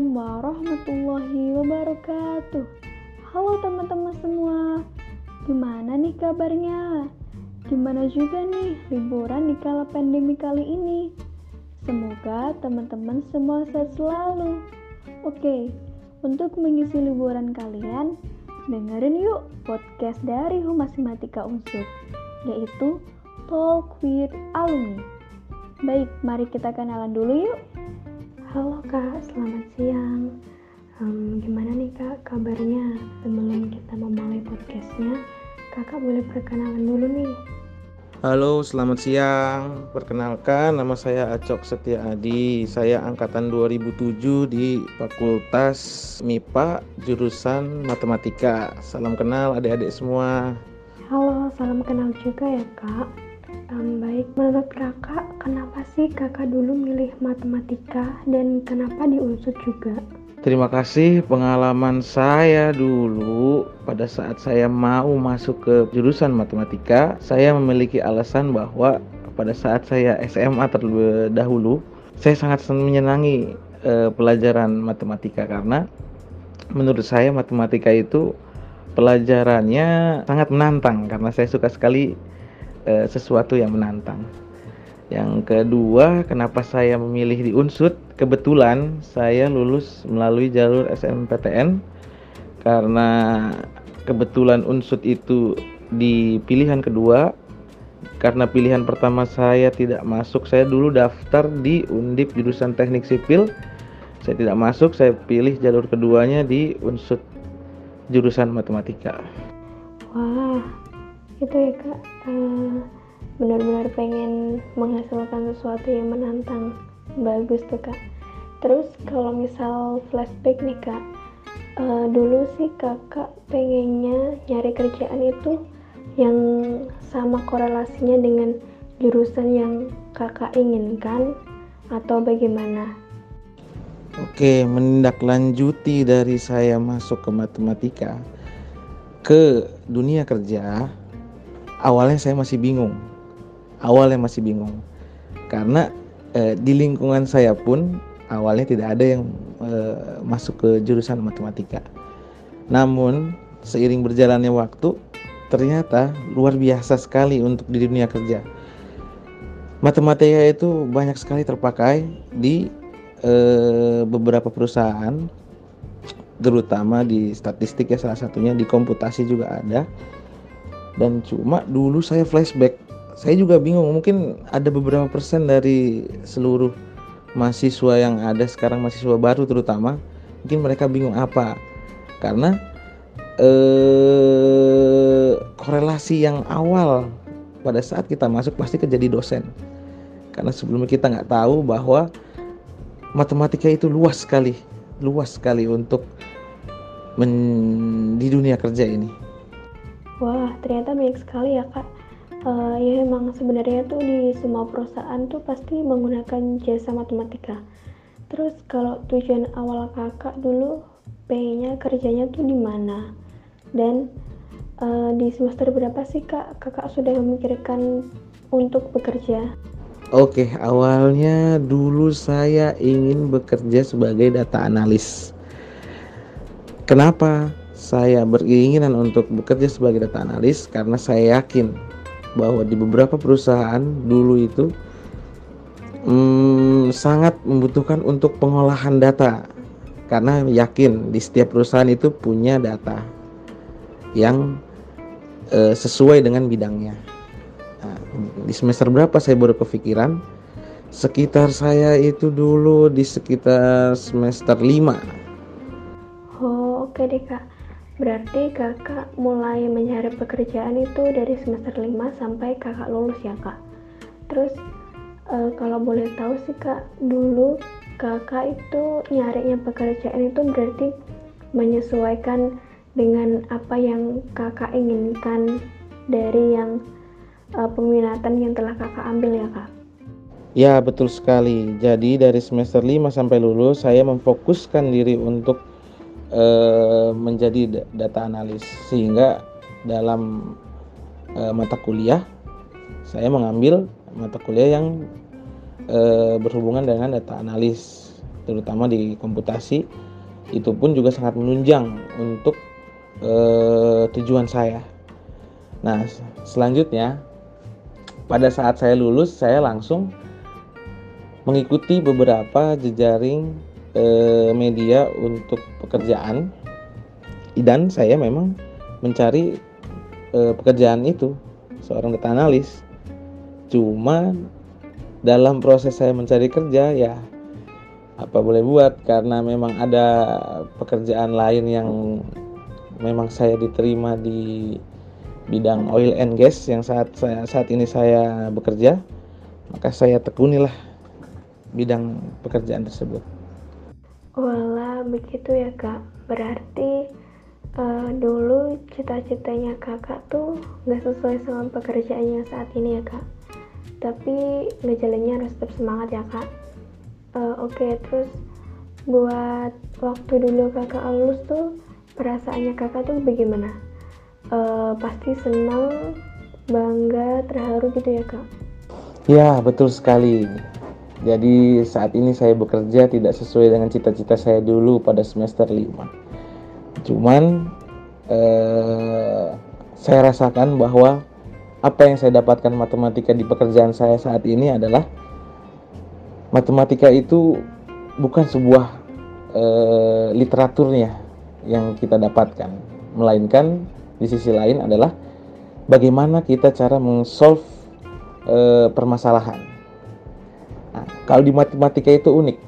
Assalamualaikum warahmatullahi wabarakatuh. Halo teman-teman semua, gimana nih kabarnya? Gimana juga nih liburan di kala pandemi kali ini? Semoga teman-teman semua sehat selalu. Oke, untuk mengisi liburan kalian, dengerin yuk podcast dari Humas Matika Unsur, yaitu Talk with Alumni. Baik, mari kita kenalan dulu yuk. Halo kak, selamat siang. Um, gimana nih kak kabarnya? Sebelum kita memulai podcastnya, kakak boleh perkenalan dulu nih. Halo, selamat siang. Perkenalkan, nama saya Acok Setia Adi. Saya angkatan 2007 di Fakultas MIPA, jurusan Matematika. Salam kenal adik-adik semua. Halo, salam kenal juga ya kak. Um, baik, menurut kakak, kenapa sih kakak dulu milih matematika dan kenapa di unsur juga? Terima kasih pengalaman saya dulu pada saat saya mau masuk ke jurusan matematika, saya memiliki alasan bahwa pada saat saya SMA terlebih dahulu, saya sangat menyenangi uh, pelajaran matematika karena menurut saya matematika itu pelajarannya sangat menantang karena saya suka sekali e, sesuatu yang menantang. Yang kedua, kenapa saya memilih di Unsud? Kebetulan saya lulus melalui jalur SNMPTN karena kebetulan Unsud itu di pilihan kedua karena pilihan pertama saya tidak masuk saya dulu daftar di Undip jurusan Teknik Sipil saya tidak masuk saya pilih jalur keduanya di Unsud jurusan Matematika wah itu ya kak. Uh, benar-benar pengen menghasilkan sesuatu yang menantang. Bagus tuh kak. Terus kalau misal flashback nih kak uh, dulu sih kakak pengennya nyari kerjaan itu yang sama korelasinya dengan jurusan yang kakak inginkan atau bagaimana? Oke, menindaklanjuti dari saya masuk ke matematika ke dunia kerja, awalnya saya masih bingung. Awalnya masih bingung. Karena eh, di lingkungan saya pun awalnya tidak ada yang eh, masuk ke jurusan matematika. Namun seiring berjalannya waktu ternyata luar biasa sekali untuk di dunia kerja. Matematika itu banyak sekali terpakai di eh, beberapa perusahaan terutama di statistik ya salah satunya di komputasi juga ada dan cuma dulu saya flashback saya juga bingung mungkin ada beberapa persen dari seluruh mahasiswa yang ada sekarang mahasiswa baru terutama mungkin mereka bingung apa? Karena eh, korelasi yang awal pada saat kita masuk pasti kejadi dosen. Karena sebelumnya kita nggak tahu bahwa matematika itu luas sekali luas sekali untuk men, di dunia kerja ini Wah, ternyata banyak sekali ya kak. Uh, ya emang sebenarnya tuh di semua perusahaan tuh pasti menggunakan jasa matematika. Terus kalau tujuan awal kakak dulu pengennya kerjanya tuh di mana? Dan uh, di semester berapa sih kak kakak sudah memikirkan untuk bekerja? Oke, awalnya dulu saya ingin bekerja sebagai data analis. Kenapa? Saya berkeinginan untuk bekerja sebagai data analis karena saya yakin bahwa di beberapa perusahaan dulu itu hmm, sangat membutuhkan untuk pengolahan data karena yakin di setiap perusahaan itu punya data yang e, sesuai dengan bidangnya. Nah, di semester berapa saya baru kepikiran? Sekitar saya itu dulu di sekitar semester 5. Oh, oke deh Kak. Berarti kakak mulai mencari pekerjaan itu dari semester 5 sampai kakak lulus ya kak. Terus e, kalau boleh tahu sih kak, dulu kakak itu nyarinya pekerjaan itu berarti menyesuaikan dengan apa yang kakak inginkan dari yang e, peminatan yang telah kakak ambil ya kak. Ya betul sekali. Jadi dari semester 5 sampai lulus saya memfokuskan diri untuk Eh, menjadi data analis sehingga dalam e, mata kuliah saya mengambil mata kuliah yang e, berhubungan dengan data analis terutama di komputasi itu pun juga sangat menunjang untuk eh, tujuan saya. Nah, selanjutnya pada saat saya lulus saya langsung mengikuti beberapa jejaring eh, media untuk pekerjaan dan saya memang mencari eh, pekerjaan itu seorang data analis. Cuma dalam proses saya mencari kerja ya apa boleh buat karena memang ada pekerjaan lain yang memang saya diterima di bidang oil and gas yang saat saya saat ini saya bekerja maka saya tekunilah bidang pekerjaan tersebut. Wala begitu ya kak. Berarti uh, dulu cita-citanya kakak tuh nggak sesuai sama pekerjaannya saat ini ya kak. Tapi ngejalannya harus tetap semangat ya kak uh, oke okay, terus buat waktu dulu kakak lulus tuh perasaannya kakak tuh bagaimana uh, pasti senang bangga terharu gitu ya kak ya betul sekali jadi saat ini saya bekerja tidak sesuai dengan cita-cita saya dulu pada semester 5 cuman eh, saya rasakan bahwa apa yang saya dapatkan matematika di pekerjaan saya saat ini adalah matematika itu bukan sebuah e, literaturnya yang kita dapatkan, melainkan di sisi lain adalah bagaimana kita cara mengsolve e, permasalahan. Kalau di matematika itu unik,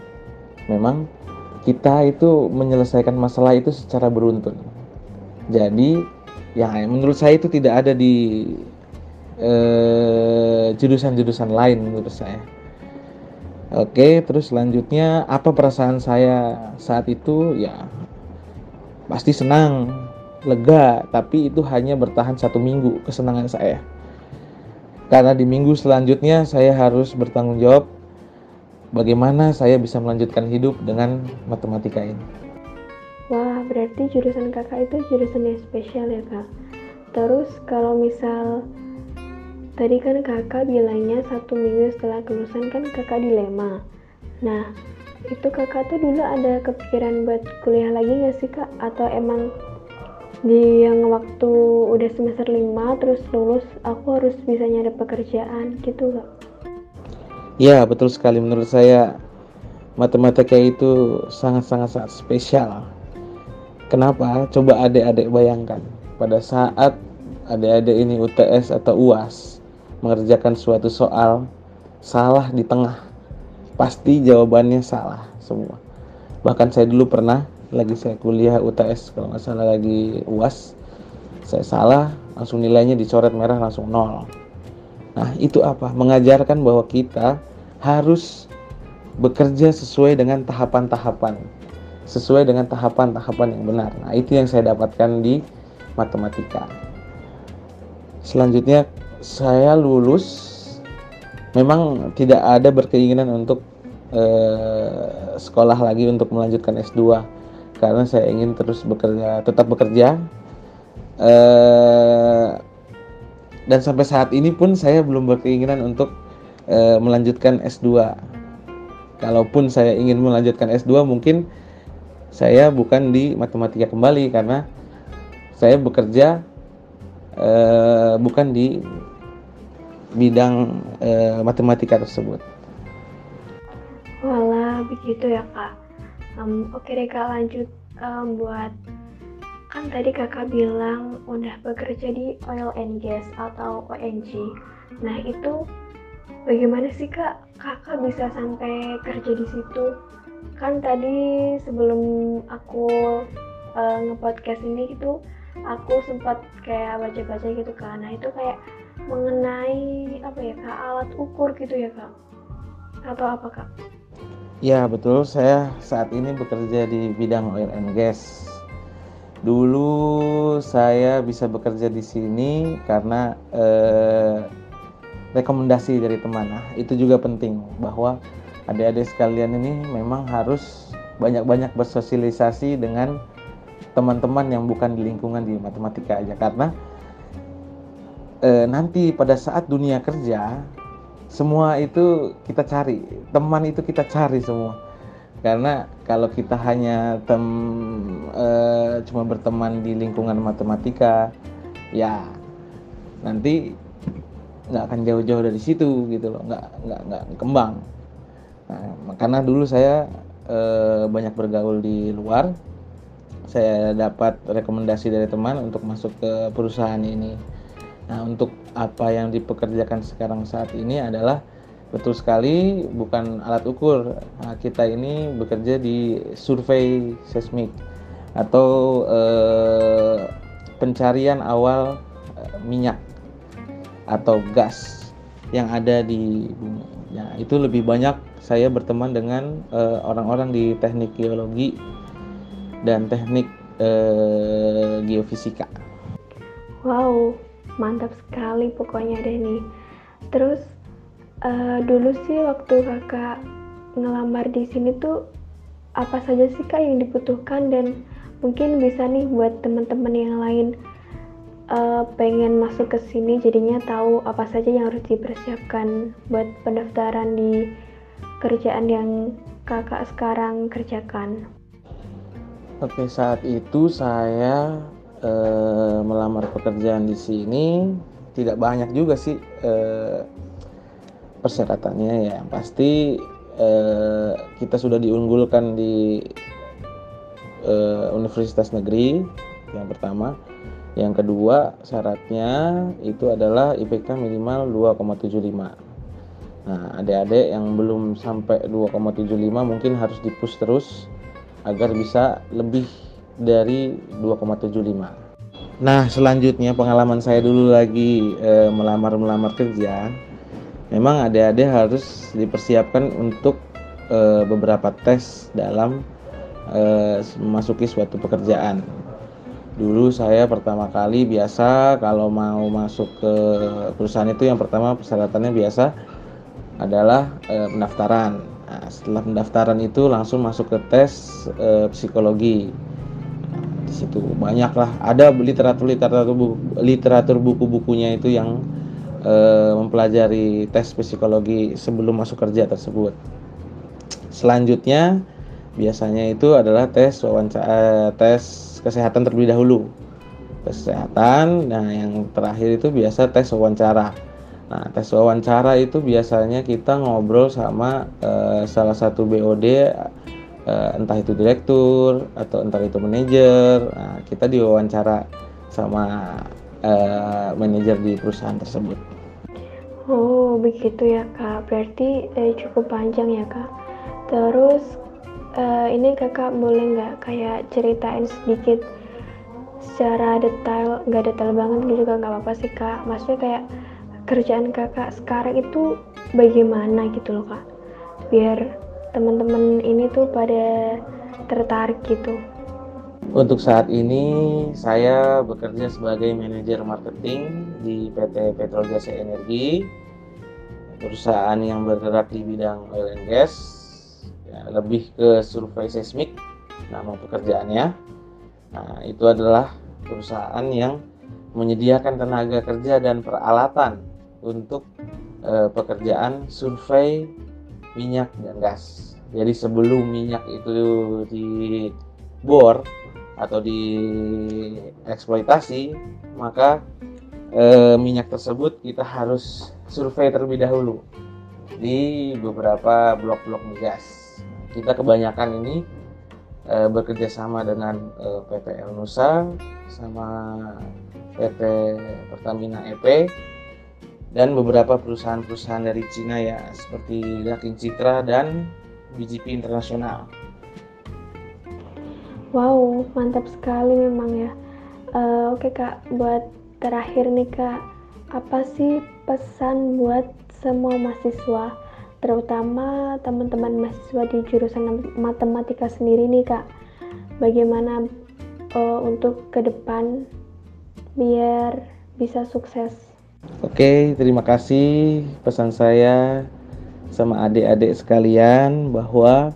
memang kita itu menyelesaikan masalah itu secara beruntun. Jadi, ya menurut saya itu tidak ada di eh, jurusan-jurusan lain menurut saya Oke, terus selanjutnya apa perasaan saya saat itu? Ya, pasti senang, lega, tapi itu hanya bertahan satu minggu kesenangan saya. Karena di minggu selanjutnya saya harus bertanggung jawab bagaimana saya bisa melanjutkan hidup dengan matematika ini. Wah, berarti jurusan kakak itu jurusan yang spesial ya kak. Terus kalau misal Tadi kan kakak bilangnya satu minggu setelah kelulusan kan kakak dilema. Nah, itu kakak tuh dulu ada kepikiran buat kuliah lagi gak sih kak? Atau emang di yang waktu udah semester 5 terus lulus aku harus bisa nyari pekerjaan gitu kak? Ya betul sekali. Menurut saya matematika itu sangat-sangat sangat spesial. Kenapa? Coba adik-adik bayangkan. Pada saat adik-adik ini UTS atau UAS mengerjakan suatu soal salah di tengah. Pasti jawabannya salah semua. Bahkan saya dulu pernah lagi saya kuliah UTS kalau nggak salah lagi UAS saya salah langsung nilainya dicoret merah langsung nol. Nah itu apa? Mengajarkan bahwa kita harus bekerja sesuai dengan tahapan-tahapan sesuai dengan tahapan-tahapan yang benar. Nah itu yang saya dapatkan di matematika. Selanjutnya saya lulus memang tidak ada berkeinginan untuk eh, sekolah lagi untuk melanjutkan S2 karena saya ingin terus bekerja tetap bekerja. Eh, dan sampai saat ini pun saya belum berkeinginan untuk eh, melanjutkan S2 kalaupun saya ingin melanjutkan S2 mungkin saya bukan di matematika kembali karena saya bekerja eh, bukan di bidang e, matematika tersebut. Walah, begitu ya kak. Um, Oke deh kak lanjut um, buat kan tadi kakak bilang udah bekerja di oil and gas atau ONG. Nah itu bagaimana sih kak kakak bisa sampai kerja di situ? Kan tadi sebelum aku uh, ngepodcast ini gitu aku sempat kayak baca-baca gitu kan. Nah itu kayak mengenai apa ya kak alat ukur gitu ya kak atau apa kak? Ya betul saya saat ini bekerja di bidang oil and gas. Dulu saya bisa bekerja di sini karena eh, rekomendasi dari teman. Nah, itu juga penting bahwa adik-adik sekalian ini memang harus banyak-banyak bersosialisasi dengan teman-teman yang bukan di lingkungan di matematika aja karena e, nanti pada saat dunia kerja semua itu kita cari teman itu kita cari semua karena kalau kita hanya tem e, cuma berteman di lingkungan matematika ya nanti nggak akan jauh-jauh dari situ gitu loh. Nggak nggak nggak kembang. Nah, karena dulu saya e, banyak bergaul di luar saya dapat rekomendasi dari teman untuk masuk ke perusahaan ini. Nah untuk apa yang dipekerjakan sekarang saat ini adalah Betul sekali, bukan alat ukur. Nah, kita ini bekerja di survei seismik atau eh, pencarian awal eh, minyak atau gas yang ada di bumi. Ya, itu lebih banyak saya berteman dengan eh, orang-orang di teknik geologi dan teknik eh, geofisika. Wow, mantap sekali pokoknya deh nih. Terus Uh, dulu sih waktu kakak ngelamar di sini tuh apa saja sih kak yang dibutuhkan dan mungkin bisa nih buat teman-teman yang lain uh, pengen masuk ke sini jadinya tahu apa saja yang harus dipersiapkan buat pendaftaran di kerjaan yang kakak sekarang kerjakan. Oke saat itu saya uh, melamar pekerjaan di sini tidak banyak juga sih. Uh, persyaratannya ya pasti eh, kita sudah diunggulkan di universitas negeri yang pertama yang kedua syaratnya itu adalah IPK minimal 2,75 Nah, adik-adik yang belum sampai 2,75 mungkin harus dipus terus agar bisa lebih dari 2,75. Nah, selanjutnya pengalaman saya dulu lagi e, melamar-melamar kerja memang adik-adik harus dipersiapkan untuk e, beberapa tes dalam e, memasuki suatu pekerjaan. Dulu saya pertama kali biasa kalau mau masuk ke perusahaan itu yang pertama persyaratannya biasa adalah e, pendaftaran. Nah, setelah pendaftaran itu langsung masuk ke tes e, psikologi. Nah, di situ banyaklah ada literatur literatur buku, literatur buku-bukunya itu yang uh, mempelajari tes psikologi sebelum masuk kerja tersebut. Selanjutnya biasanya itu adalah tes wawancara uh, tes kesehatan terlebih dahulu. Kesehatan, nah yang terakhir itu biasa tes wawancara. Nah, tes wawancara itu biasanya kita ngobrol sama uh, salah satu BOD uh, entah itu direktur atau entah itu manajer. Nah, kita diwawancara sama uh, manajer di perusahaan tersebut. Oh begitu ya kak, berarti eh, cukup panjang ya kak. Terus uh, ini kakak boleh nggak kayak ceritain sedikit secara detail, nggak detail banget juga nggak apa-apa sih kak. Maksudnya kayak kerjaan kakak sekarang itu bagaimana gitu loh kak, biar teman-teman ini tuh pada tertarik gitu. Untuk saat ini saya bekerja sebagai manajer marketing di PT Petrol Gas Energi, perusahaan yang bergerak di bidang oil and gas, ya, lebih ke survei seismik nama pekerjaannya. Nah, itu adalah perusahaan yang menyediakan tenaga kerja dan peralatan untuk eh, pekerjaan survei minyak dan gas. Jadi sebelum minyak itu dibor atau dieksploitasi maka e, minyak tersebut kita harus survei terlebih dahulu di beberapa blok-blok migas kita kebanyakan ini e, bekerja sama dengan e, eh, PPL Nusa sama PT Pertamina EP dan beberapa perusahaan-perusahaan dari Cina ya seperti Daking Citra dan BGP Internasional. Wow, mantap sekali memang ya. Uh, Oke okay, kak, buat terakhir nih kak, apa sih pesan buat semua mahasiswa, terutama teman-teman mahasiswa di jurusan matematika sendiri nih kak? Bagaimana uh, untuk ke depan biar bisa sukses? Oke, terima kasih pesan saya sama adik-adik sekalian bahwa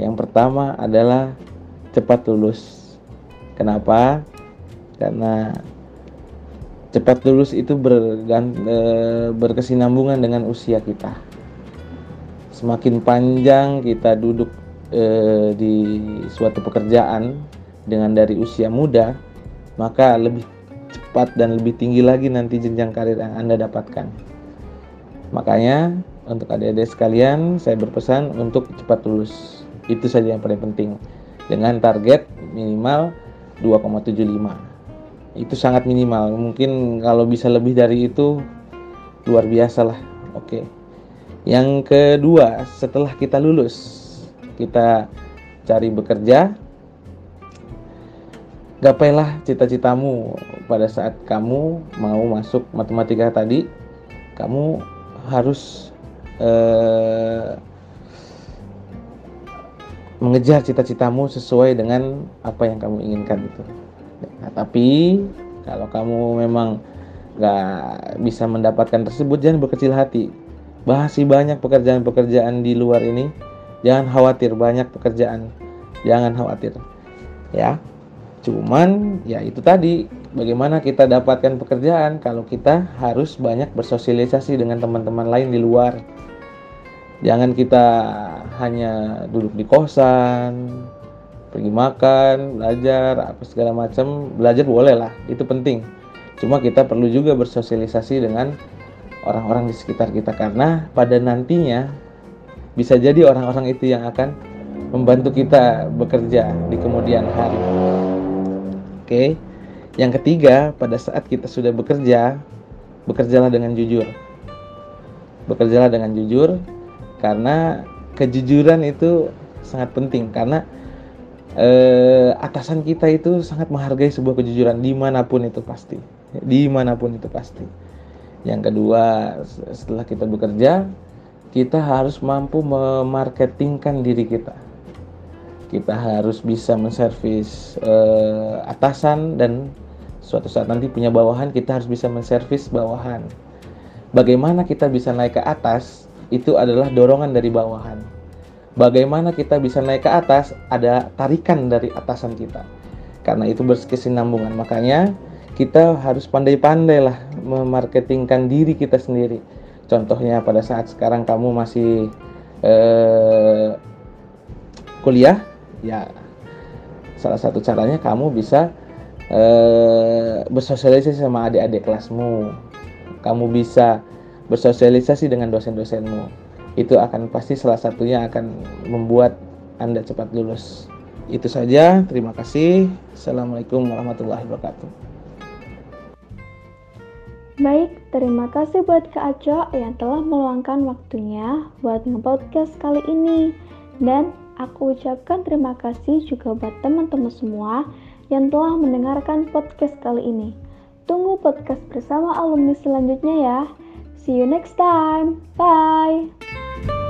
yang pertama adalah cepat lulus. Kenapa? Karena cepat lulus itu bergan, e, berkesinambungan dengan usia kita. Semakin panjang kita duduk eh, di suatu pekerjaan dengan dari usia muda, maka lebih cepat dan lebih tinggi lagi nanti jenjang karir yang Anda dapatkan. Makanya untuk adik-adik sekalian, saya berpesan untuk cepat lulus. Itu saja yang paling penting. Dengan target minimal 2,75. Itu sangat minimal. Mungkin kalau bisa lebih dari itu luar biasa lah. Oke. Yang kedua, setelah kita lulus, kita cari bekerja. Gapailah cita-citamu pada saat kamu mau masuk matematika tadi. Kamu harus eh, mengejar cita-citamu sesuai dengan apa yang kamu inginkan itu. Nah, tapi kalau kamu memang nggak bisa mendapatkan tersebut, jangan berkecil hati. Masih banyak pekerjaan-pekerjaan di luar ini. Jangan khawatir banyak pekerjaan. Jangan khawatir. Ya. Cuman ya itu tadi bagaimana kita dapatkan pekerjaan kalau kita harus banyak bersosialisasi dengan teman-teman lain di luar jangan kita hanya duduk di kosan pergi makan belajar apa segala macam belajar boleh lah itu penting cuma kita perlu juga bersosialisasi dengan orang-orang di sekitar kita. Karena pada nantinya bisa jadi orang-orang itu yang akan membantu kita bekerja di kemudian hari. Oke? Yang ketiga pada saat kita sudah bekerja bekerjalah dengan jujur. Bekerjalah dengan jujur karena kejujuran itu sangat penting. Karena eh, atasan kita itu sangat menghargai sebuah kejujuran di mana pun itu pasti. Di mana pun itu pasti yang kedua setelah kita bekerja kita harus mampu memarketingkan diri kita kita harus bisa menservis eh, atasan dan suatu saat nanti punya bawahan kita harus bisa menservis bawahan bagaimana kita bisa naik ke atas itu adalah dorongan dari bawahan. Bagaimana kita bisa naik ke atas? Ada tarikan dari atasan kita. Karena itu berkesinambungan. Makanya kita harus pandai-pandai lah memarketingkan diri kita sendiri. Contohnya pada saat sekarang kamu masih eh, kuliah, ya salah satu caranya kamu bisa eh, bersosialisasi sama adik-adik kelasmu. Kamu bisa bersosialisasi dengan dosen-dosenmu itu akan pasti salah satunya akan membuat anda cepat lulus itu saja terima kasih assalamualaikum warahmatullahi wabarakatuh Baik, terima kasih buat Kak Aco yang telah meluangkan waktunya buat nge-podcast kali ini. Dan aku ucapkan terima kasih juga buat teman-teman semua yang telah mendengarkan podcast kali ini. Tunggu podcast bersama alumni selanjutnya ya. See you next time. Bye.